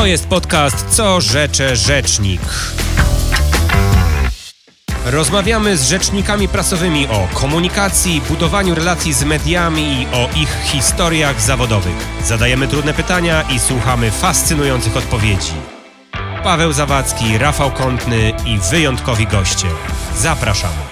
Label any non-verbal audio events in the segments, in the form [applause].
To jest podcast Co rzecze rzecznik. Rozmawiamy z rzecznikami prasowymi o komunikacji, budowaniu relacji z mediami i o ich historiach zawodowych. Zadajemy trudne pytania i słuchamy fascynujących odpowiedzi. Paweł Zawadzki, Rafał Kątny i wyjątkowi goście. Zapraszamy.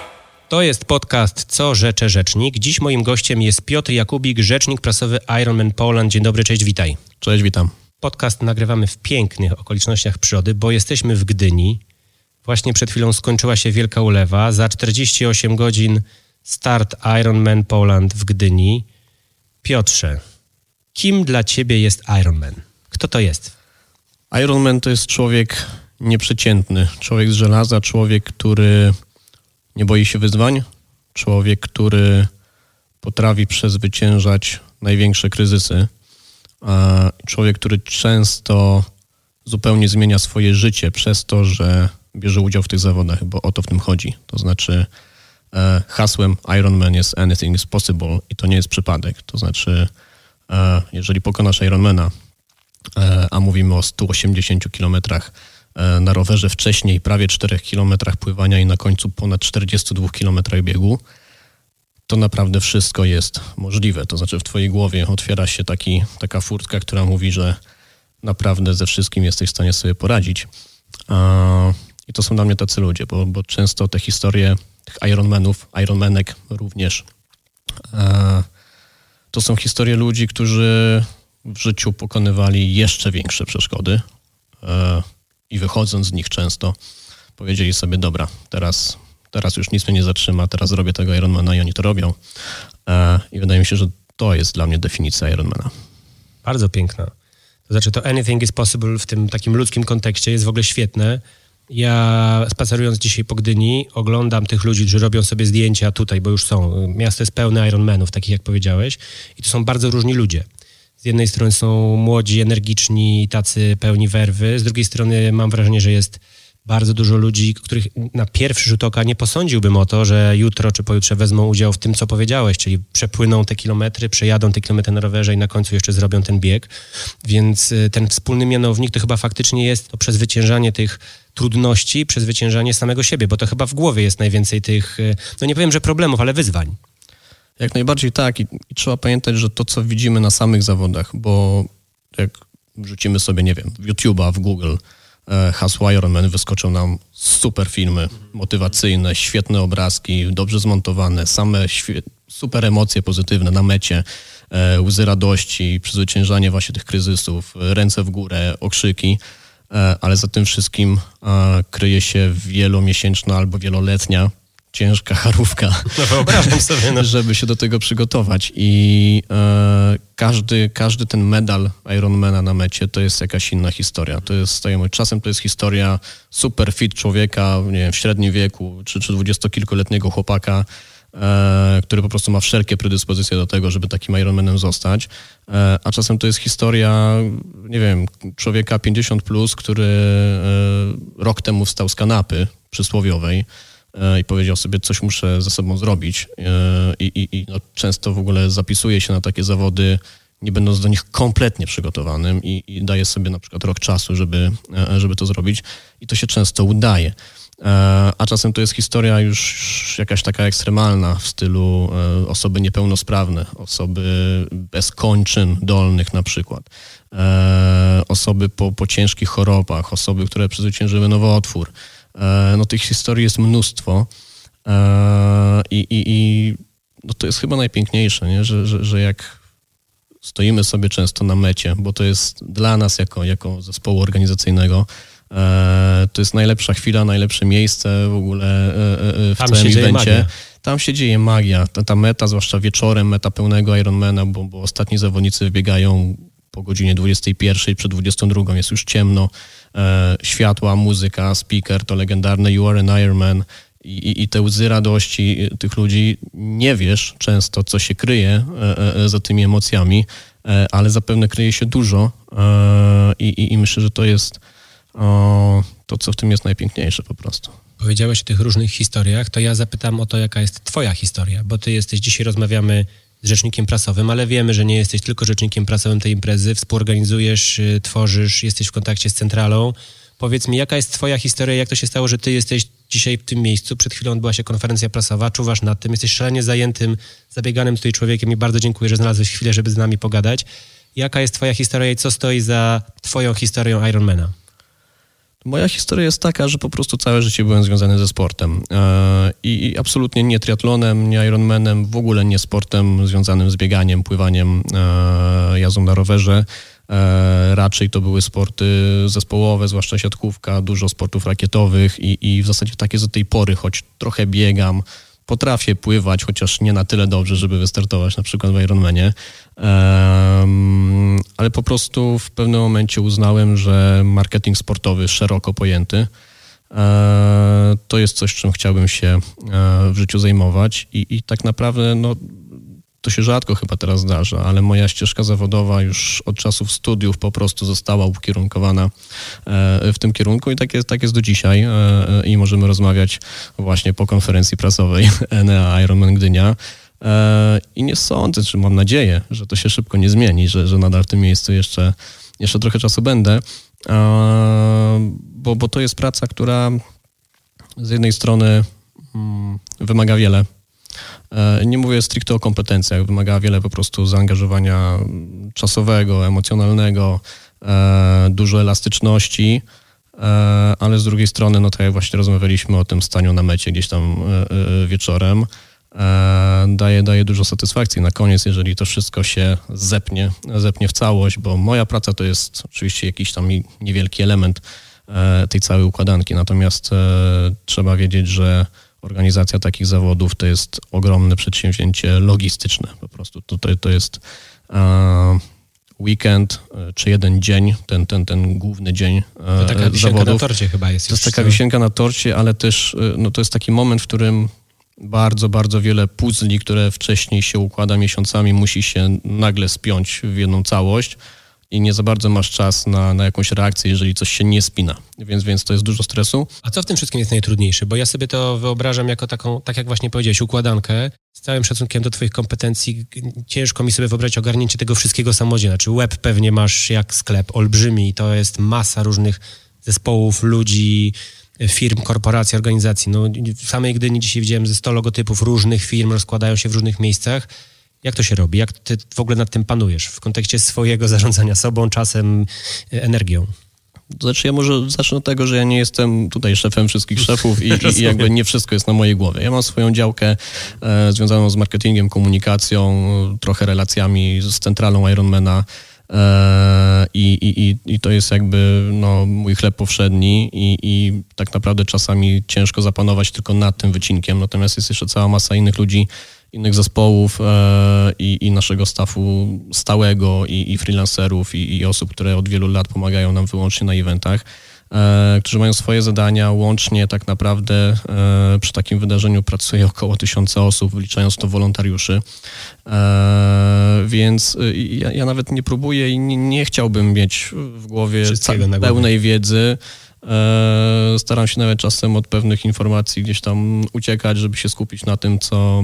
To jest podcast Co rzecze rzecznik. Dziś moim gościem jest Piotr Jakubik, rzecznik prasowy Ironman Poland. Dzień dobry, cześć, witaj. Cześć, witam. Podcast nagrywamy w pięknych okolicznościach przyrody, bo jesteśmy w Gdyni. Właśnie przed chwilą skończyła się wielka ulewa. Za 48 godzin start Ironman Poland w Gdyni. Piotrze, kim dla ciebie jest Ironman? Kto to jest? Ironman to jest człowiek nieprzeciętny, człowiek z żelaza, człowiek, który nie boi się wyzwań, człowiek, który potrafi przezwyciężać największe kryzysy, człowiek, który często zupełnie zmienia swoje życie przez to, że bierze udział w tych zawodach, bo o to w tym chodzi. To znaczy e, hasłem Ironman jest anything is possible i to nie jest przypadek. To znaczy, e, jeżeli pokonasz Ironmana, e, a mówimy o 180 kilometrach na rowerze wcześniej, prawie 4 kilometrach pływania i na końcu ponad 42 kilometrach biegu, to naprawdę wszystko jest możliwe. To znaczy w twojej głowie otwiera się taki, taka furtka, która mówi, że naprawdę ze wszystkim jesteś w stanie sobie poradzić. I to są dla mnie tacy ludzie, bo, bo często te historie tych Ironmanów, Ironmanek również, to są historie ludzi, którzy w życiu pokonywali jeszcze większe przeszkody i wychodząc z nich często powiedzieli sobie, dobra, teraz, teraz już nic mnie nie zatrzyma, teraz zrobię tego Ironmana i oni to robią. E, I wydaje mi się, że to jest dla mnie definicja Ironmana. Bardzo piękna. To znaczy to anything is possible w tym takim ludzkim kontekście jest w ogóle świetne, ja spacerując dzisiaj po Gdyni, oglądam tych ludzi, którzy robią sobie zdjęcia tutaj, bo już są. Miasto jest pełne Ironmanów, takich jak powiedziałeś, i to są bardzo różni ludzie. Z jednej strony są młodzi, energiczni, tacy pełni werwy, z drugiej strony mam wrażenie, że jest bardzo dużo ludzi, których na pierwszy rzut oka nie posądziłbym o to, że jutro czy pojutrze wezmą udział w tym, co powiedziałeś, czyli przepłyną te kilometry, przejadą te kilometry na rowerze i na końcu jeszcze zrobią ten bieg. Więc y, ten wspólny mianownik to chyba faktycznie jest to przezwyciężanie tych trudności, przezwyciężanie samego siebie, bo to chyba w głowie jest najwięcej tych, y, no nie powiem, że problemów, ale wyzwań. Jak najbardziej tak I, i trzeba pamiętać, że to, co widzimy na samych zawodach, bo jak wrzucimy sobie, nie wiem, w YouTube'a, w Google, hasło Ironman wyskoczą nam super filmy motywacyjne, świetne obrazki, dobrze zmontowane, same super emocje pozytywne na mecie, e, łzy radości, przezwyciężanie właśnie tych kryzysów, ręce w górę, okrzyki, e, ale za tym wszystkim kryje się wielomiesięczna albo wieloletnia ciężka charówka, no, wyobrażam sobie, no. [laughs] żeby się do tego przygotować. I e, każdy, każdy ten medal Ironmana na mecie to jest jakaś inna historia. To jest, czasem to jest historia super fit człowieka, nie wiem, w średnim wieku, czy, czy dwudziestokilkuletniego chłopaka, e, który po prostu ma wszelkie predyspozycje do tego, żeby takim Ironmanem zostać. E, a czasem to jest historia, nie wiem, człowieka 50 plus, który e, rok temu wstał z kanapy przysłowiowej, i powiedział sobie, coś muszę ze sobą zrobić. E, I, i, i no, często w ogóle zapisuje się na takie zawody, nie będąc do nich kompletnie przygotowanym i, i daje sobie na przykład rok czasu, żeby, e, żeby to zrobić. I to się często udaje. A czasem to jest historia już jakaś taka ekstremalna w stylu osoby niepełnosprawne, osoby bez kończyn dolnych na przykład, osoby po, po ciężkich chorobach, osoby, które przezwyciężyły nowotwór. E, no tych historii jest mnóstwo e, i, i, i no to jest chyba najpiękniejsze, nie? Że, że, że jak stoimy sobie często na mecie, bo to jest dla nas jako, jako zespołu organizacyjnego, e, to jest najlepsza chwila, najlepsze miejsce w ogóle w Tam całym evencie. Tam się dzieje magia. Ta, ta meta, zwłaszcza wieczorem, meta pełnego Ironmana, bo, bo ostatni zawodnicy wybiegają po godzinie 21, przed 22 jest już ciemno, e, światła, muzyka, speaker, to legendarne You Are an Iron Man i, i, te łzy radości tych ludzi, nie wiesz często, co się kryje e, e, za tymi emocjami, e, ale zapewne kryje się dużo e, i, i, myślę, że to jest to, co w tym jest najpiękniejsze po prostu. Powiedziałeś o tych różnych historiach, to ja zapytam o to, jaka jest twoja historia, bo ty jesteś, dzisiaj rozmawiamy z rzecznikiem prasowym, ale wiemy, że nie jesteś tylko rzecznikiem prasowym tej imprezy, współorganizujesz, y, tworzysz, jesteś w kontakcie z centralą. Powiedz mi, jaka jest twoja historia, jak to się stało, że ty jesteś dzisiaj w tym miejscu, przed chwilą odbyła się konferencja prasowa, czuwasz nad tym, jesteś szalenie zajętym, zabieganym tutaj człowiekiem i bardzo dziękuję, że znalazłeś chwilę, żeby z nami pogadać. Jaka jest twoja historia i co stoi za twoją historią Ironmana? Moja historia jest taka, że po prostu całe życie byłem związany ze sportem e, i absolutnie nie triatlonem, nie Ironmanem, w ogóle nie sportem związanym z bieganiem, pływaniem, e, jazdą na rowerze. E, raczej to były sporty zespołowe, zwłaszcza siatkówka, dużo sportów rakietowych i, i w zasadzie takie do tej pory, choć trochę biegam, potrafię pływać, chociaż nie na tyle dobrze, żeby wystartować na przykład w Ironmanie. Um, ale po prostu w pewnym momencie uznałem, że marketing sportowy szeroko pojęty e, to jest coś, czym chciałbym się e, w życiu zajmować i, i tak naprawdę no, to się rzadko chyba teraz zdarza, ale moja ścieżka zawodowa już od czasów studiów po prostu została ukierunkowana e, w tym kierunku i tak jest, tak jest do dzisiaj e, i możemy rozmawiać właśnie po konferencji prasowej [laughs] Enea Ironman Gdynia. E, I nie sądzę, czy mam nadzieję, że to się szybko nie zmieni, że, że nadal w tym miejscu jeszcze, jeszcze trochę czasu będę, bo, bo to jest praca, która z jednej strony mm, wymaga wiele E, nie mówię stricte o kompetencjach, wymaga wiele po prostu zaangażowania czasowego, emocjonalnego, e, dużo elastyczności, e, ale z drugiej strony, no tak jak właśnie rozmawialiśmy o tym staniu na mecie gdzieś tam wieczorem, daje, daje dużo satysfakcji. Na koniec, jeżeli to wszystko się zepnie, zepnie w całość, bo moja praca to jest oczywiście jakiś tam niewielki element tej całej układanki, natomiast trzeba wiedzieć, że organizacja takich zawodów to jest ogromne przedsięwzięcie logistyczne. Po prostu tutaj to jest e, weekend e, czy jeden dzień, ten, ten, ten główny dzień e, to taka wisienka na torcie chyba jest. To jest taka wisienka na torcie, ale też no, to jest taki moment, w którym bardzo, bardzo wiele puzli, które wcześniej się układa miesiącami, musi się nagle spiąć w jedną całość i nie za bardzo masz czas na, na jakąś reakcję, jeżeli coś się nie spina. Więc, więc to jest dużo stresu. A co w tym wszystkim jest najtrudniejsze? Bo ja sobie to wyobrażam jako taką, tak jak właśnie powiedziałeś, układankę. Z całym szacunkiem do Twoich kompetencji, ciężko mi sobie wyobrazić ogarnięcie tego wszystkiego samodzielnie. Znaczy, web pewnie masz jak sklep olbrzymi i to jest masa różnych zespołów, ludzi, firm, korporacji, organizacji. No, w samej Gdyni dzisiaj widziałem ze 100 logotypów różnych firm, rozkładają się w różnych miejscach jak to się robi? Jak ty w ogóle nad tym panujesz w kontekście swojego [laughs] zarządzania sobą, czasem, energią? Znaczy ja może zacznę od tego, że ja nie jestem tutaj szefem wszystkich szefów [laughs] i, i, jakby nie wszystko jest na mojej głowie. Ja mam swoją działkę e, związaną z marketingiem, komunikacją, trochę relacjami z centralą Ironmana e, i, i, i to jest jakby no, mój chleb powszedni i, i tak naprawdę czasami ciężko zapanować tylko nad tym wycinkiem, natomiast jest jeszcze cała masa innych ludzi, innych zespołów e, i, i, naszego stafu stałego i, i freelancerów i, i, osób, które od wielu lat pomagają nam wyłącznie na eventach, e, którzy mają swoje zadania. Łącznie tak naprawdę e, przy takim wydarzeniu pracuje około tysiąca osób, wliczając to wolontariuszy. Więc ja, ja, nawet nie próbuję i nie, nie chciałbym mieć w głowie pełnej wiedzy. E, staram się nawet czasem od pewnych informacji gdzieś tam uciekać, żeby się skupić na tym, co,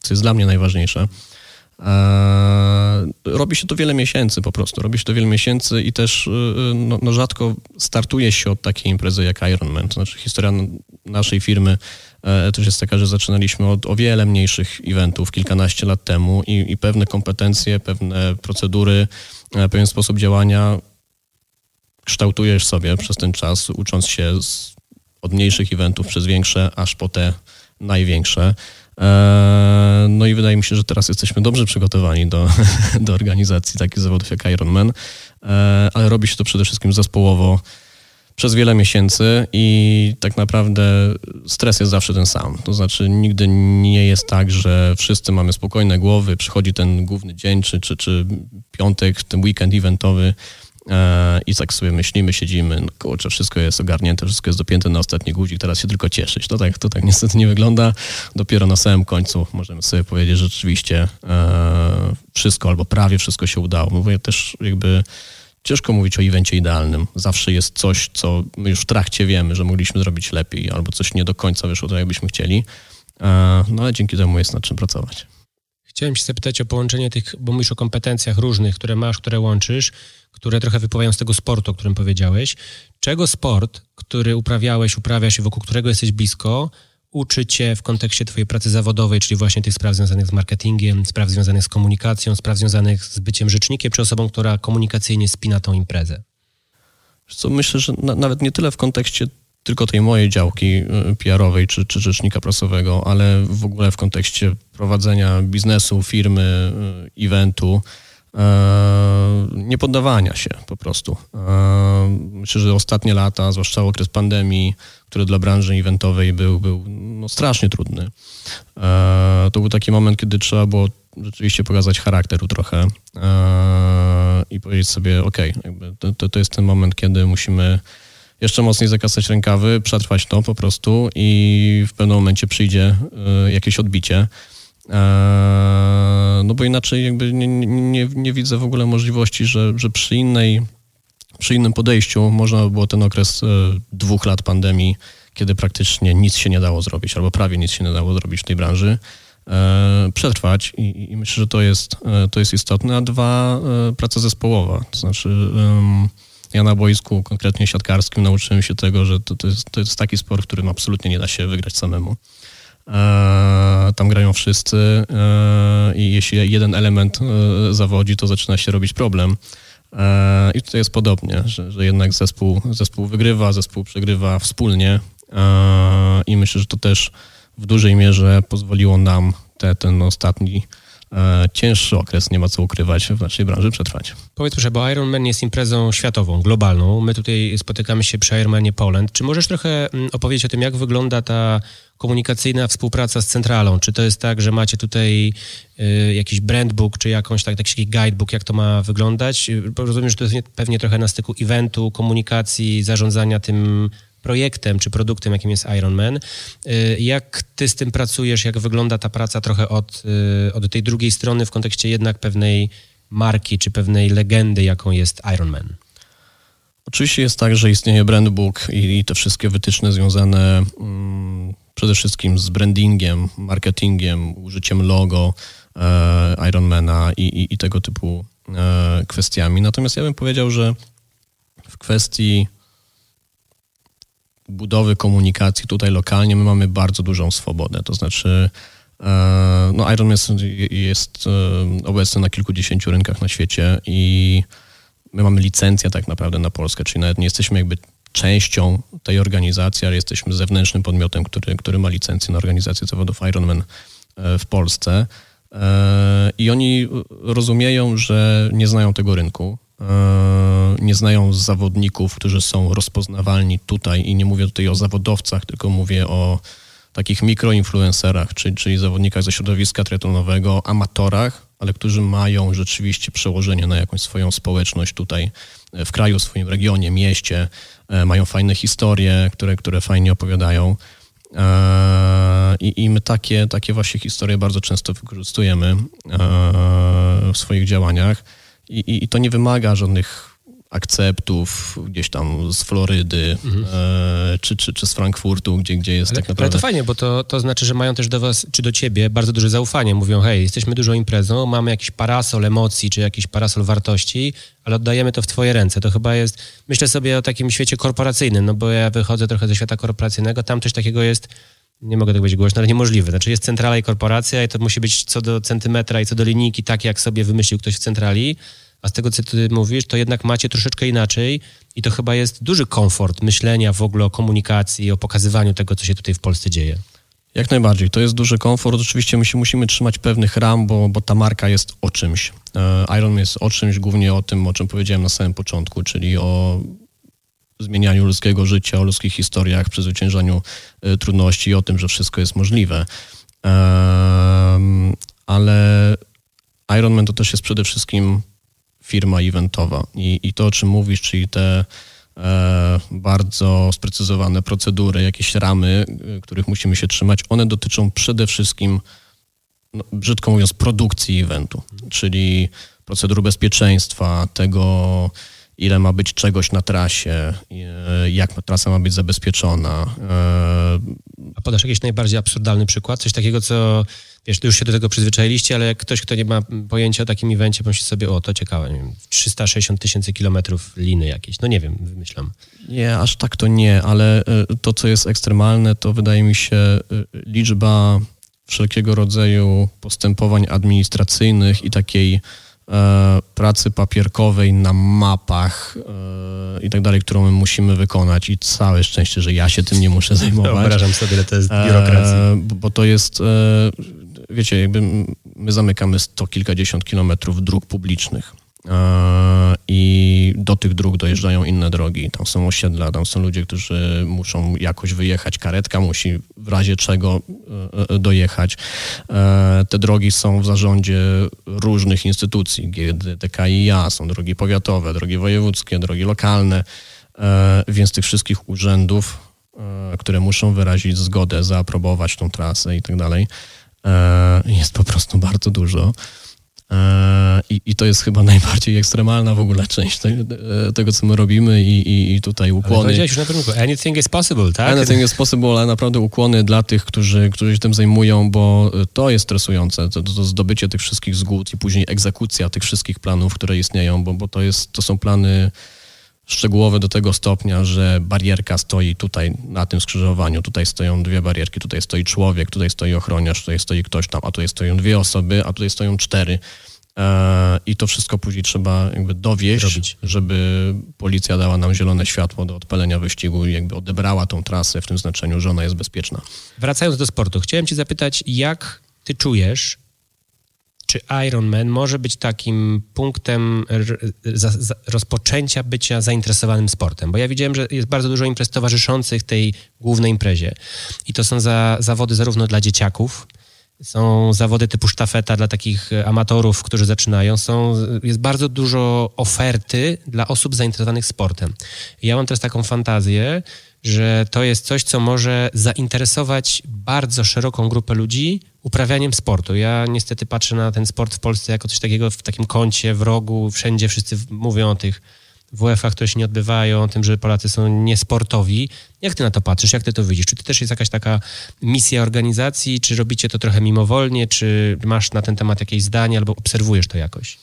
co jest dla mnie najważniejsze. E, robi się to wiele miesięcy po prostu, robi się to wiele miesięcy i też e, no, no rzadko startuje się od takiej imprezy jak Ironman. To znaczy historia naszej firmy też jest taka, że zaczynaliśmy od o wiele mniejszych eventów kilkanaście lat temu i, i pewne kompetencje, pewne procedury, pewien sposób działania kształtujesz sobie przez ten czas, ucząc się z, od mniejszych eventów przez większe, aż po te największe. E, no i wydaje mi się, że teraz jesteśmy dobrze przygotowani do, [laughs] do organizacji takich zawodów jak Ironman, e, ale robi się to przede wszystkim zespołowo przez wiele miesięcy i tak naprawdę stres jest zawsze ten sam. To znaczy nigdy nie jest tak, że wszyscy mamy spokojne głowy, przychodzi ten główny dzień czy, czy, czy piątek, ten weekend eventowy i tak sobie myślimy, siedzimy, no kurczę, wszystko jest ogarnięte, wszystko jest dopięte na ostatni guzik, teraz się tylko cieszyć. To tak, to tak niestety nie wygląda. Dopiero na samym końcu możemy sobie powiedzieć, że rzeczywiście e, wszystko albo prawie wszystko się udało. Mówię też jakby ciężko mówić o evencie idealnym. Zawsze jest coś, co my już w trakcie wiemy, że mogliśmy zrobić lepiej, albo coś nie do końca wyszło tak, jakbyśmy chcieli. E, no ale dzięki temu jest nad czym pracować. Chciałem się zapytać o połączenie tych, bo mówisz o kompetencjach różnych, które masz, które łączysz, które trochę wypływają z tego sportu, o którym powiedziałeś. Czego sport, który uprawiałeś, uprawiasz i wokół którego jesteś blisko, uczy cię w kontekście twojej pracy zawodowej, czyli właśnie tych spraw związanych z marketingiem, spraw związanych z komunikacją, spraw związanych z byciem rzecznikiem, czy osobą, która komunikacyjnie spina tą imprezę? Co myślę, że na, nawet nie tyle w kontekście tylko tej mojej działki y, PR-owej czy, czy rzecznika prasowego, ale w ogóle w kontekście prowadzenia biznesu, firmy, y, eventu, e, nie poddawania się po prostu. E, myślę, że ostatnie lata, zwłaszcza okres pandemii, który dla branży eventowej był, był no, strasznie trudny. E, to był taki moment, kiedy trzeba było rzeczywiście pokazać charakteru trochę i powiedzieć sobie, ok, to, to jest ten moment, kiedy musimy jeszcze mocniej zakasać rękawy, przetrwać to po prostu i w pewnym momencie przyjdzie y, jakieś odbicie. E, no bo inaczej jakby nie, nie, nie widzę w ogóle możliwości, że, że przy innej, przy innym podejściu można by było ten okres y, dwóch lat pandemii, kiedy praktycznie nic się nie dało zrobić, albo prawie nic się nie dało zrobić w tej branży, e, przetrwać i, i myślę, że to jest, e, to jest istotne. A dwa, praca zespołowa, to znaczy ja na boisku, konkretnie siatkarskim, nauczyłem się tego, że to, to, jest, to jest taki sport, w którym absolutnie nie da się wygrać samemu. E, tam grają wszyscy e, i jeśli jeden element e, zawodzi, to zaczyna się robić problem. E, I tutaj jest podobnie, że, że jednak zespół, zespół wygrywa, zespół przegrywa wspólnie i myślę, że to też w dużej mierze pozwoliło nam te, ten ostatni cięższy okres, nie ma co ukrywać, w naszej branży przetrwać. Powiedz proszę, bo Ironman jest imprezą światową, globalną. My tutaj spotykamy się przy Ironmanie Poland. Czy możesz trochę mm, opowiedzieć o tym, jak wygląda ta komunikacyjna współpraca z centralą? Czy to jest tak, że macie tutaj y, jakiś brandbook, czy jakąś tak, taki guidebook, jak to ma wyglądać? Rozumiem, że to jest pewnie trochę na styku eventu, komunikacji, zarządzania tym projektem czy produktem, jakim jest Ironman. Y, jak ty z tym pracujesz? Jak wygląda ta praca trochę od, y, od tej drugiej strony w kontekście jednak pewnej marki czy pewnej legendy, jaką jest Ironman? Oczywiście jest tak, że istnieje brandbook i, i te wszystkie wytyczne związane mm, przede wszystkim z brandingiem, marketingiem, użyciem logo e, Ironmana i, i, i, tego typu e, kwestiami. Natomiast ja bym powiedział, że w kwestii budowy komunikacji tutaj lokalnie my mamy bardzo dużą swobodę. To znaczy, e, no Iron jest, jest e, obecny na kilkudziesięciu rynkach na świecie i my mamy licencję tak naprawdę na Polskę, czyli nawet nie jesteśmy jakby częścią tej organizacji, ale jesteśmy zewnętrznym podmiotem, który, który ma licencję na organizację zawodów Ironman e, w Polsce. I oni rozumieją, że nie znają tego rynku, nie znają zawodników, którzy są rozpoznawalni tutaj i nie mówię tutaj o zawodowcach, tylko mówię o takich mikroinfluencerach, czyli, czyli zawodnikach ze środowiska triatlonowego, amatorach, ale którzy mają rzeczywiście przełożenie na jakąś swoją społeczność tutaj e, w kraju, w swoim regionie, mieście, e, mają fajne historie, które, które fajnie opowiadają. I, I my takie, takie właśnie historie bardzo często wykorzystujemy w swoich działaniach. I, I, to nie wymaga żadnych akceptów gdzieś tam z Florydy mhm. e, czy, czy, czy z Frankfurtu, gdzie, gdzie jest ale, tak naprawdę... Ale to fajnie, bo to, to znaczy, że mają też do was, czy do ciebie bardzo duże zaufanie. Mówią, hej, jesteśmy dużą imprezą, mamy jakiś parasol emocji, czy jakiś parasol wartości, ale oddajemy to w twoje ręce. To chyba jest, myślę sobie o takim świecie korporacyjnym, no bo ja wychodzę trochę ze świata korporacyjnego, tam coś takiego jest nie mogę tego powiedzieć głośno, ale niemożliwe. Znaczy jest centrala i korporacja i to musi być co do centymetra i co do linijki tak, jak sobie wymyślił ktoś w centrali, a z tego, co ty mówisz, to jednak macie troszeczkę inaczej i to chyba jest duży komfort myślenia w ogóle o komunikacji, o pokazywaniu tego, co się tutaj w Polsce dzieje. Jak najbardziej. To jest duży komfort. Oczywiście my się musimy trzymać pewnych ram, bo, bo ta marka jest o czymś. E, Iron jest o czymś, głównie o tym, o czym powiedziałem na samym początku, czyli o zmienianiu ludzkiego życia, o ludzkich historiach, przezwyciężaniu e, trudności i o tym, że wszystko jest możliwe. Ale Ironman to też jest przede wszystkim firma eventowa. I, i to, o czym mówisz, czyli te e, bardzo sprecyzowane procedury, jakieś ramy, e, których musimy się trzymać, one dotyczą przede wszystkim, no, brzydko mówiąc, produkcji eventu, czyli procedur bezpieczeństwa, tego, ile ma być czegoś na trasie, e, jak trasa ma być zabezpieczona. E, A podasz jakiś najbardziej absurdalny przykład? Coś takiego, co wiesz, już się do tego przyzwyczailiście, ale jak ktoś, kto nie ma pojęcia o takim evencie, pomyśli sobie, o, to ciekawe, nie wiem, 360 tysięcy kilometrów liny jakieś. No nie wiem, wymyślam. Nie, aż tak to nie, ale to, co jest ekstremalne, to wydaje mi się liczba wszelkiego rodzaju postępowań administracyjnych i takiej e, pracy papierkowej na mapach e, i tak dalej, którą my musimy wykonać i całe szczęście, że ja się tym nie muszę [laughs] zajmować. Wyobrażam sobie, że to jest biurokracja. E, bo to jest, e, wiecie, jakby my zamykamy sto kilkadziesiąt kilometrów dróg publicznych. E, i do tych dróg dojeżdżają inne drogi. Tam są osiedla, tam są ludzie, którzy muszą jakoś wyjechać, karetka musi w razie czego e, e, dojechać. Te drogi są w zarządzie różnych instytucji, GD, DKIA, są drogi powiatowe, drogi wojewódzkie, drogi lokalne, więc tych wszystkich urzędów, które muszą wyrazić zgodę, zaaprobować tą trasę i tak dalej, jest po prostu bardzo dużo. E, I, I, to jest chyba [laughs] najbardziej ekstremalna w ogóle część tego, co my robimy i, i, i tutaj ukłony. Ale już na początku, anything is possible, tak? Anything is possible, ale naprawdę ukłony dla tych, którzy, którzy się tym zajmują, bo to jest stresujące, to, to zdobycie tych wszystkich zgód i później egzekucja tych wszystkich planów, które istnieją, bo, bo to, jest, to są plany szczegółowe do tego stopnia, że barierka stoi tutaj na tym skrzyżowaniu, tutaj stoją dwie barierki, tutaj stoi człowiek, tutaj stoi ochroniarz, tutaj stoi ktoś tam, a tutaj stoją dwie osoby, a tutaj stoją cztery. E, I to wszystko później trzeba jakby dowieść, Robić. żeby policja dała nam zielone światło do odpalenia wyścigu i jakby odebrała tą trasę w tym znaczeniu, że ona jest bezpieczna. Wracając do sportu, chciałem cię zapytać, jak ty czujesz, czy Ironman może być takim punktem rozpoczęcia bycia zainteresowanym sportem? Bo ja widziałem, że jest bardzo dużo imprez towarzyszących tej głównej imprezie. I to są za, zawody zarówno dla dzieciaków, są zawody typu sztafeta dla takich amatorów, którzy zaczynają. Są, jest bardzo dużo oferty dla osób zainteresowanych sportem. Ja mam teraz taką fantazję, że to jest coś, co może zainteresować bardzo szeroką grupę ludzi uprawianiem sportu. Ja niestety patrzę na ten sport w Polsce jako coś takiego w takim kącie, w rogu, wszędzie wszyscy mówią o tych WF-ach, które się nie odbywają, o tym, że Polacy są niesportowi. Jak ty na to patrzysz? Jak ty to widzisz? Czy to też jest jakaś taka misja organizacji? Czy robicie to trochę mimowolnie? Czy masz na ten temat jakieś zdanie albo obserwujesz to jakoś?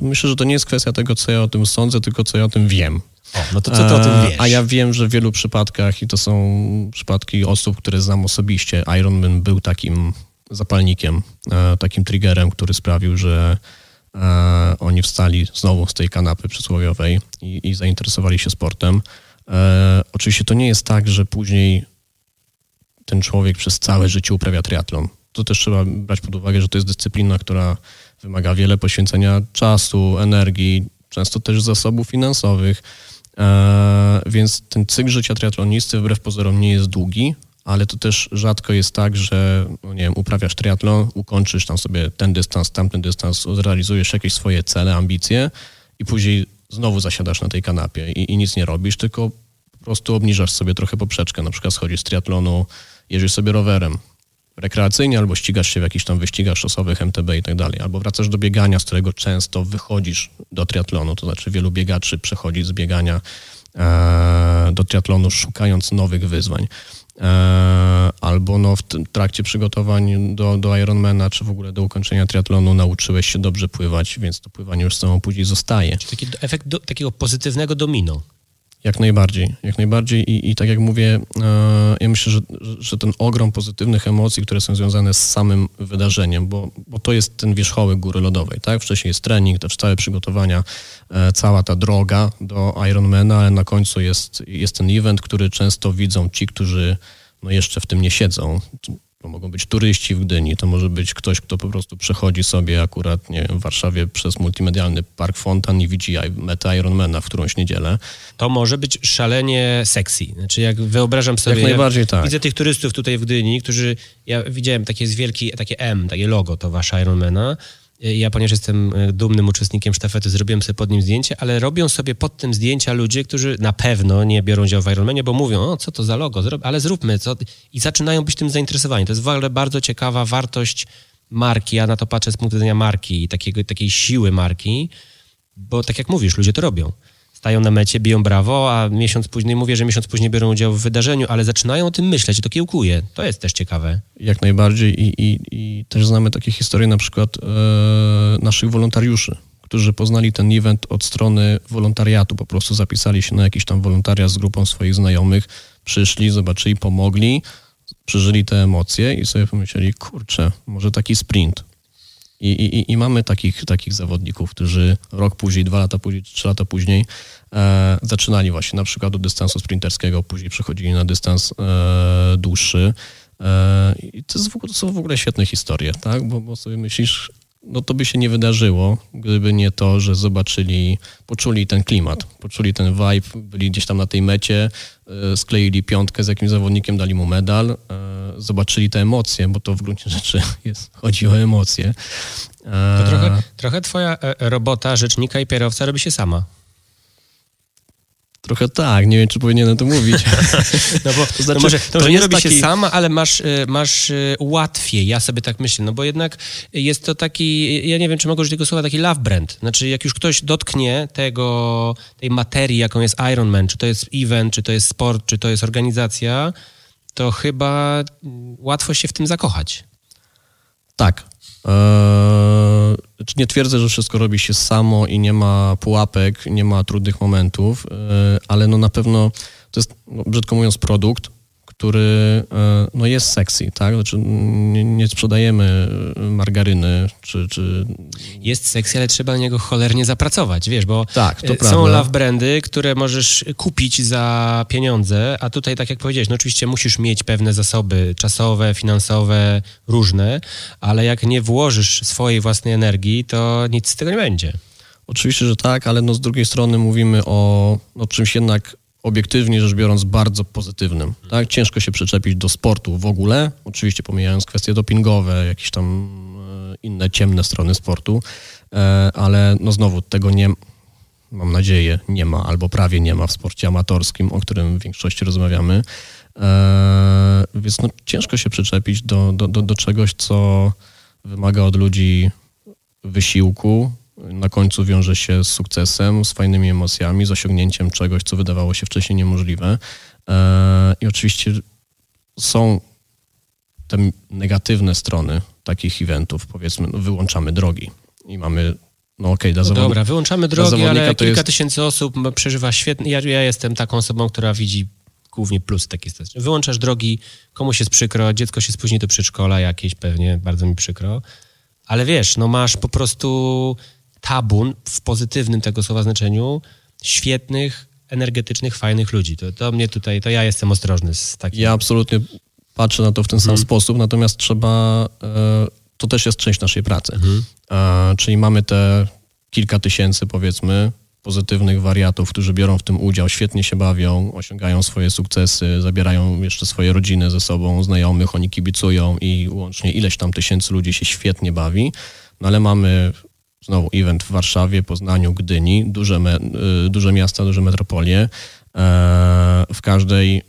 Myślę, że to nie jest kwestia tego, co ja o tym sądzę, tylko co ja o tym wiem. O, no to co ty o tym wiesz? A ja wiem, że w wielu przypadkach, i to są przypadki osób, które znam osobiście, Ironman był takim zapalnikiem, e, takim triggerem, który sprawił, że e, oni wstali znowu z tej kanapy przysłowiowej i, i zainteresowali się sportem. E, oczywiście to nie jest tak, że później ten człowiek przez całe życie uprawia triatlon. To też trzeba brać pod uwagę, że to jest dyscyplina, która wymaga wiele poświęcenia czasu, energii, często też zasobów finansowych. E, więc ten cykl życia triatlonisty wbrew pozorom nie jest długi, ale to też rzadko jest tak, że no nie wiem, uprawiasz triatlon, ukończysz tam sobie ten dystans, tamten dystans, zrealizujesz jakieś swoje cele, ambicje i później znowu zasiadasz na tej kanapie i, i nic nie robisz, tylko po prostu obniżasz sobie trochę poprzeczkę, na przykład schodzisz z triatlonu, jeździsz sobie rowerem, rekreacyjnie, albo ścigasz się w jakichś tam wyścigach szosowych, MTB i tak dalej, albo wracasz do biegania, z którego często wychodzisz do triatlonu, to znaczy wielu biegaczy przechodzi z biegania e, do triatlonu szukając nowych wyzwań. E, albo no, w trakcie przygotowań do, do Ironmana, czy w ogóle do ukończenia triatlonu nauczyłeś się dobrze pływać, więc to pływanie już z sobą później zostaje. Czyli taki efekt do, takiego pozytywnego domino. Jak najbardziej, jak najbardziej i, i tak jak mówię, e, ja myślę, że, że ten ogrom pozytywnych emocji, które są związane z samym wydarzeniem, bo, bo to jest ten wierzchołek góry lodowej, tak? Wcześniej jest trening, też całe przygotowania, e, cała ta droga do Ironmana, ale na końcu jest, jest ten event, który często widzą ci, którzy no jeszcze w tym nie siedzą. To mogą być turyści w Gdyni, to może być ktoś, kto po prostu przechodzi sobie akurat nie wiem, w Warszawie przez multimedialny Park Fontan i widzi metę Ironmana w którąś niedzielę. To może być szalenie sexy. Znaczy jak wyobrażam sobie... Jak najbardziej tak. Widzę tych turystów tutaj w Gdyni, którzy... Ja widziałem takie wielki, takie M, takie logo to wasza Ironmana ja, ponieważ jestem e, dumnym uczestnikiem sztafety, zrobiłem sobie pod nim zdjęcie, ale robią sobie pod tym zdjęcia ludzie, którzy na pewno nie biorą udziału w Ironmanie, bo mówią, o co to za logo, ale zróbmy, co? I zaczynają być tym zainteresowani. To jest w ogóle bardzo ciekawa wartość marki, ja na to patrzę z punktu widzenia marki i takiej siły marki, Bo tak jak mówisz, ludzie to robią. Stają na mecie, biją brawo, a miesiąc później, mówię, że miesiąc później biorą udział w wydarzeniu, ale zaczynają o tym myśleć to kiełkuje. To jest też ciekawe. Jak najbardziej i, i, i też znamy takie historie na przykład e, naszych wolontariuszy, którzy poznali ten event od strony wolontariatu, po prostu zapisali się na jakiś tam wolontariat z grupą swoich znajomych, przyszli, zobaczyli, pomogli, przeżyli te emocje i sobie pomyśleli, kurczę, może taki sprint. I, i, i mamy takich, takich zawodników, którzy rok później, dwa lata później, trzy lata później e, zaczynali właśnie na przykład od dystansu sprinterskiego, później przechodzili na dystans e, dłuższy. E, I to, jest, to są w ogóle świetne historie, tak? Bo, bo sobie myślisz, no to by się nie wydarzyło, gdyby nie to, że zobaczyli, poczuli ten klimat, poczuli ten vibe, byli gdzieś tam na tej mecie, skleili piątkę z jakimś zawodnikiem, dali mu medal, zobaczyli te emocje, bo to w gruncie rzeczy [laughs] jest, chodzi o emocje. To trochę, trochę twoja robota rzecznika i pierowca robi się sama. Trochę tak, nie wiem, czy powinienem to mówić. [laughs] no bo to, znaczy, no może, to, to nie robi taki... się sama, ale masz, y, masz y, łatwiej, ja sobie tak myślę, no bo jednak jest to taki, ja nie wiem, czy mogę użyć tego słowa, taki love brand. Znaczy, jak już ktoś dotknie tego, tej materii, jaką jest Ironman, czy to jest event, czy to jest sport, czy to jest organizacja, to chyba łatwo się w tym zakochać. Tak. Eee, nie twierdzę, że wszystko robi się samo i nie ma pułapek, nie ma trudnych momentów, eee, ale no na pewno to jest, no, brzydko mówiąc, produkt, który e, no jest sexy, tak? Znaczy nie, nie sprzedajemy margaryny, czy, czy... Jest sexy, ale trzeba na niego cholernie zapracować, wiesz, bo tak, to są prawda. love brandy, które możesz kupić za pieniądze, a tutaj, tak jak powiedziałeś, no oczywiście musisz mieć pewne zasoby czasowe, finansowe, różne, ale jak nie włożysz swojej własnej energii, to nic z tego nie będzie. Oczywiście, że tak, ale no z drugiej strony mówimy o no, czymś jednak obiektywnie rzecz biorąc bardzo pozytywnym. Tak? Ciężko się przyczepić do sportu w ogóle, oczywiście pomijając kwestie dopingowe, jakieś tam e, inne ciemne strony sportu, e, ale no znowu tego nie, mam nadzieję, nie ma albo prawie nie ma w sporcie amatorskim, o którym w większości rozmawiamy. E, więc no, ciężko się przyczepić do, do, do, do czegoś, co wymaga od ludzi wysiłku, na końcu wiąże się z sukcesem, z fajnymi emocjami, z osiągnięciem czegoś, co wydawało się wcześniej niemożliwe. E, I oczywiście są te negatywne strony takich eventów, powiedzmy, no wyłączamy drogi i mamy no okej, okay, no Dobra, wyłączamy drogi, ale kilka jest... tysięcy osób przeżywa świetnie. Ja, ja, jestem taką osobą, która widzi głównie plus takiej sytuacji. Wyłączasz drogi, komuś jest przykro, dziecko się spóźni do przedszkola jakieś pewnie, bardzo mi przykro. Ale wiesz, no masz po prostu tabun w pozytywnym tego słowa znaczeniu świetnych, energetycznych, fajnych ludzi. To, to mnie tutaj, to ja jestem ostrożny z takim. Ja absolutnie patrzę na to w ten sam mhm. sposób, natomiast trzeba, e, to też jest część naszej pracy. Mhm. E, czyli mamy te kilka tysięcy, powiedzmy, pozytywnych wariatów, którzy biorą w tym udział, świetnie się bawią, osiągają swoje sukcesy, zabierają jeszcze swoje rodziny ze sobą, znajomych, oni kibicują i łącznie ileś tam tysięcy ludzi się świetnie bawi. No ale mamy znowu event w Warszawie, Poznaniu, Gdyni, duże, me, y, duże miasta, duże metropolie. E, w każdej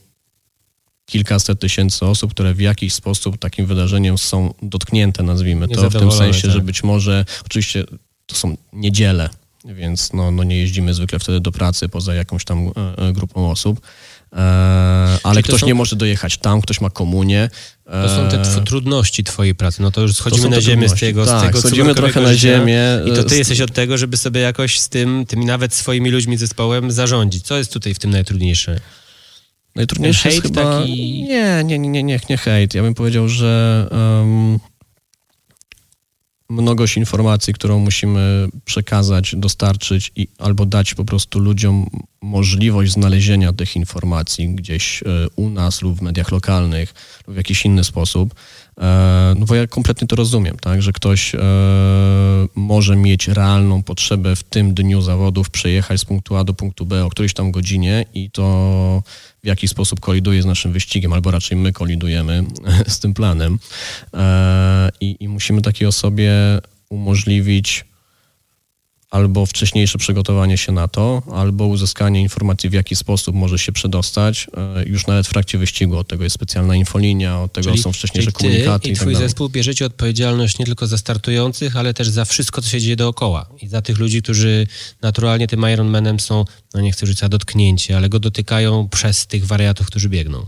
kilkaset tysięcy osób, które w jakiś sposób takim wydarzeniem są dotknięte, nazwijmy to, w tym sensie, tak. że być może, oczywiście to są niedziele, więc no, no nie jeździmy zwykle wtedy do pracy poza jakąś tam e, e, grupą osób, E, ale ktoś są... nie może dojechać tam, ktoś ma komunię. To są te e, trudności twojej pracy. No to już schodzimy na ziemię z tego, tak, z tego schodzimy trochę na ziemię. I to ty jesteś od tego, żeby sobie jakoś z tym, tymi nawet swoimi ludźmi, zespołem zarządzić. Co jest tutaj w tym najtrudniejsze? Najtrudniejsze jest chyba... Taki... Nie, nie, nie, nie, nie hejt. Ja bym powiedział, że... Um mnogość informacji, którą musimy przekazać, dostarczyć i albo dać po prostu ludziom możliwość znalezienia tych informacji gdzieś e, u nas lub w mediach lokalnych lub w jakiś inny sposób. E, no bo ja kompletnie to rozumiem, tak, że ktoś e, może mieć realną potrzebę w tym dniu zawodów przejechać z punktu A do punktu B o którejś tam godzinie i to w jaki sposób koliduje z naszym wyścigiem, albo raczej my kolidujemy [laughs] z tym planem. I, i musimy takiej osobie umożliwić albo wcześniejsze przygotowanie się na to, albo uzyskanie informacji, w jaki sposób może się przedostać, e, już nawet w trakcie wyścigu. Od tego jest specjalna infolinia, od tego Czyli- są wcześniejsze czyli komunikaty ty i i tak twój dalej. zespół bierzecie odpowiedzialność nie tylko za startujących, ale też za wszystko, co się dzieje dookoła. I za tych ludzi, którzy naturalnie tym Ironmanem są, no nie chcę rzucić dotknięci, ale go dotykają przez tych wariatów, którzy biegną.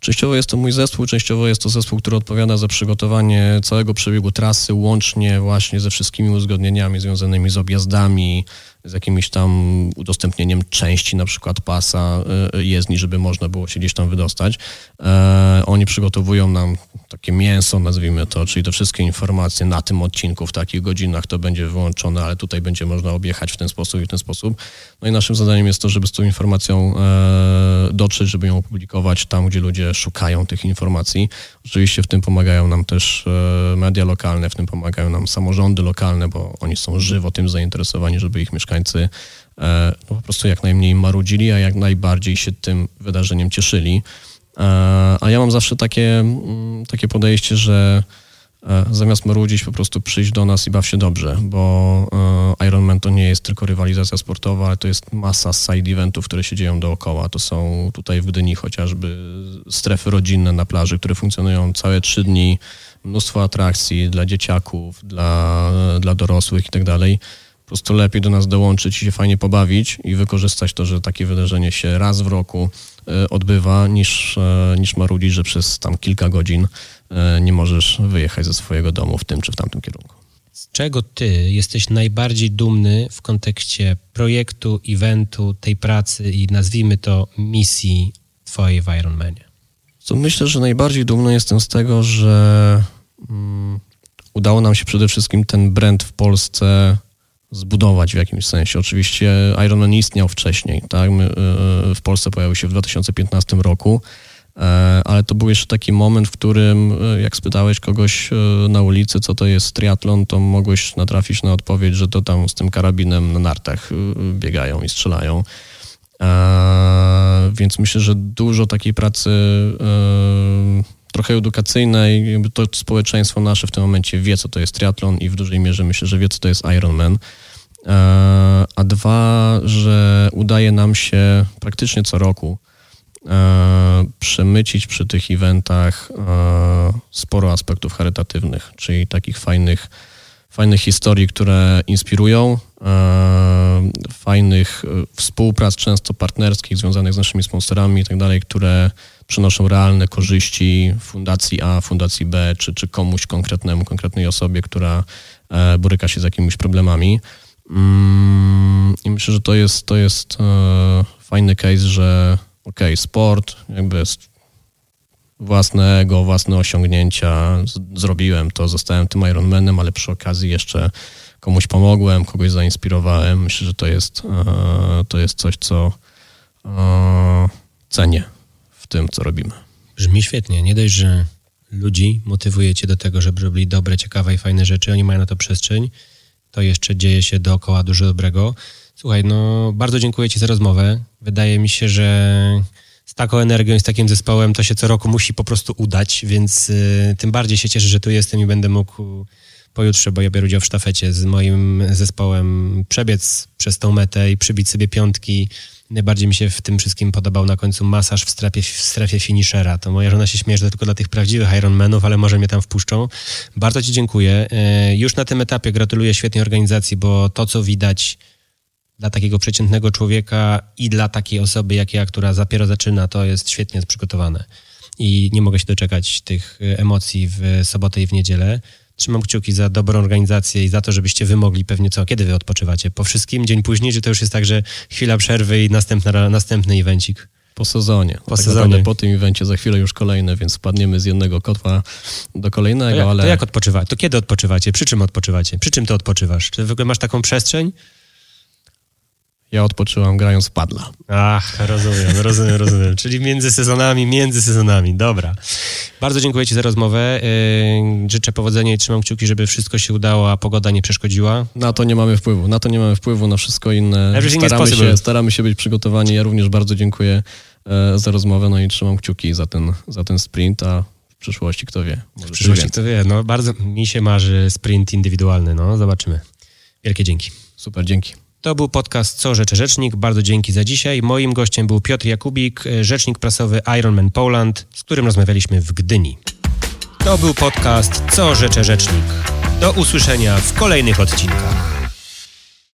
Częściowo jest to mój zespół, częściowo jest to zespół, który odpowiada za przygotowanie całego przebiegu trasy, łącznie właśnie ze wszystkimi uzgodnieniami związanymi z objazdami, z jakimś tam udostępnieniem części na przykład pasa y, jezdni, żeby można było się gdzieś tam wydostać. E, oni przygotowują nam takie mięso, nazwijmy to, czyli te wszystkie informacje na tym odcinku, w takich godzinach to będzie wyłączone, ale tutaj będzie można objechać w ten sposób i w ten sposób. No i naszym zadaniem jest to, żeby z tą informacją e, dotrzeć, żeby ją opublikować tam, gdzie ludzie szukają tych informacji. Oczywiście w tym pomagają nam też e, media lokalne, w tym pomagają nam samorządy lokalne, bo oni są żywo tym zainteresowani, żeby ich mieszkańcy e, no, po prostu jak najmniej marudzili, a jak najbardziej się tym wydarzeniem cieszyli. E, A ja mam zawsze takie, mm, takie podejście, że e, zamiast marudzić, po prostu przyjść do nas i baw się dobrze, bo Ironman to nie jest tylko rywalizacja sportowa, ale to jest masa side eventów, które się dzieją dookoła. To są tutaj w Gdyni chociażby strefy rodzinne na plaży, które funkcjonują całe trzy dni, mnóstwo atrakcji dla dzieciaków, dla, dla dorosłych i tak prostu lepiej do nas dołączyć i się fajnie pobawić i wykorzystać to, że takie wydarzenie się raz w roku e, odbywa, niż, e, niż marudzić, że przez tam kilka godzin e, nie możesz wyjechać ze swojego domu w tym czy w tamtym kierunku. Z czego ty jesteś najbardziej dumny w kontekście projektu, eventu, tej pracy i nazwijmy to misji twojej w Ironmanie? Co myślę, że najbardziej dumny jestem z tego, że mm, udało nam się przede wszystkim ten brand w Polsce zbudować w jakimś sensie. Oczywiście Ironman istniał wcześniej, tak? My, y, w Polsce pojawił się w 2015 roku, e, ale to był jeszcze taki moment, w którym y, jak spytałeś kogoś na ulicy, co to jest triatlon, to mogłeś natrafić na odpowiedź, że to tam z tym karabinem na nartach biegają i strzelają. E, więc myślę, że dużo takiej pracy trochę edukacyjnej, jakby to społeczeństwo nasze w tym momencie wie, co to jest triatlon i w dużej mierze myślę, że wie, co to jest Ironman. E, a dwa, że udaje nam się praktycznie co roku e, przemycić przy tych eventach e, sporo aspektów charytatywnych, czyli takich fajnych, fajnych historii, które inspirują, e, fajnych e, współprac, często partnerskich, związanych z naszymi sponsorami i tak dalej, które przynoszą realne korzyści Fundacji A, Fundacji B, czy, czy komuś konkretnemu, konkretnej osobie, która e, boryka się z jakimiś problemami. Mm, I myślę, że to jest, to jest fajny case, że okej, sport, jakby jest własne ego, własne osiągnięcia, zrobiłem to, zostałem tym Ironmanem, ale przy okazji jeszcze komuś pomogłem, kogoś zainspirowałem. Myślę, że to jest, e, to jest coś, co e, cenię w tym, co robimy. Brzmi świetnie. Nie dość, że ludzi motywujecie do tego, żeby robili dobre, ciekawe i fajne rzeczy, oni mają na to przestrzeń, to jeszcze dzieje się dookoła dużo dobrego. Słuchaj, no bardzo dziękuję Ci za rozmowę. Wydaje mi się, że z taką energią i z takim zespołem to się co roku musi po prostu udać, więc y, tym bardziej się cieszę, że tu jestem i będę mógł pojutrze, bo ja biorę udział w sztafecie z moim zespołem, przebiec przez tą metę i przybić sobie piątki. Najbardziej mi się w tym wszystkim podobał na końcu masaż w strefie, w strefie finishera. To moja żona się śmieje, że to tylko dla tych prawdziwych Ironmanów, ale może mnie tam wpuszczą. Bardzo Ci dziękuję. E, Już na tym etapie gratuluję świetnej organizacji, bo to, co widać dla takiego przeciętnego człowieka i dla takiej osoby jak ja, która dopiero zaczyna, to jest świetnie przygotowane. I nie mogę się doczekać tych e, emocji w sobotę i w niedzielę. Trzymam kciuki za dobrą organizację i za to, żebyście wy mogli pewnie co, kiedy wy odpoczywacie? Po wszystkim, dzień później, czy to już jest tak, że chwila przerwy i następna, następny evencik? Po sezonie. Po tak sezonie. Po tym evencie za chwilę już kolejne, więc spadniemy z jednego kotła do To kolejnego, jak, ale to jak odpoczywacie? To kiedy odpoczywacie? Przy czym odpoczywacie? Przy czym ty odpoczywasz? Czy w ogóle masz taką przestrzeń? Ja odpoczyłam grając w padla. Ach, rozumiem, rozumiem, rozumiem. Czyli między sezonami, między sezonami. Dobra. Bardzo dziękuję Ci za rozmowę. Yy, Życzę powodzenia i trzymam kciuki, żeby wszystko się udało, a pogoda nie przeszkodziła. Na to nie mamy wpływu. Na to nie mamy wpływu, na wszystko inne. Everything Staramy się, staramy się być przygotowani. Ja również bardzo dziękuję e, za rozmowę, no i trzymam kciuki za ten, za ten sprint, a w przyszłości kto wie. Może W przyszłości kto wie. No, bardzo mi się marzy sprint indywidualny. No, zobaczymy. Wielkie dzięki. Super, dzięki. To był podcast Co Rzeczy Rzecznik. Bardzo dzięki za dzisiaj. Moim gościem był Piotr Jakubik, rzecznik prasowy Ironman Poland, z którym rozmawialiśmy w Gdyni. To był podcast Co Rzeczy Rzecznik. Do usłyszenia w kolejnych odcinkach.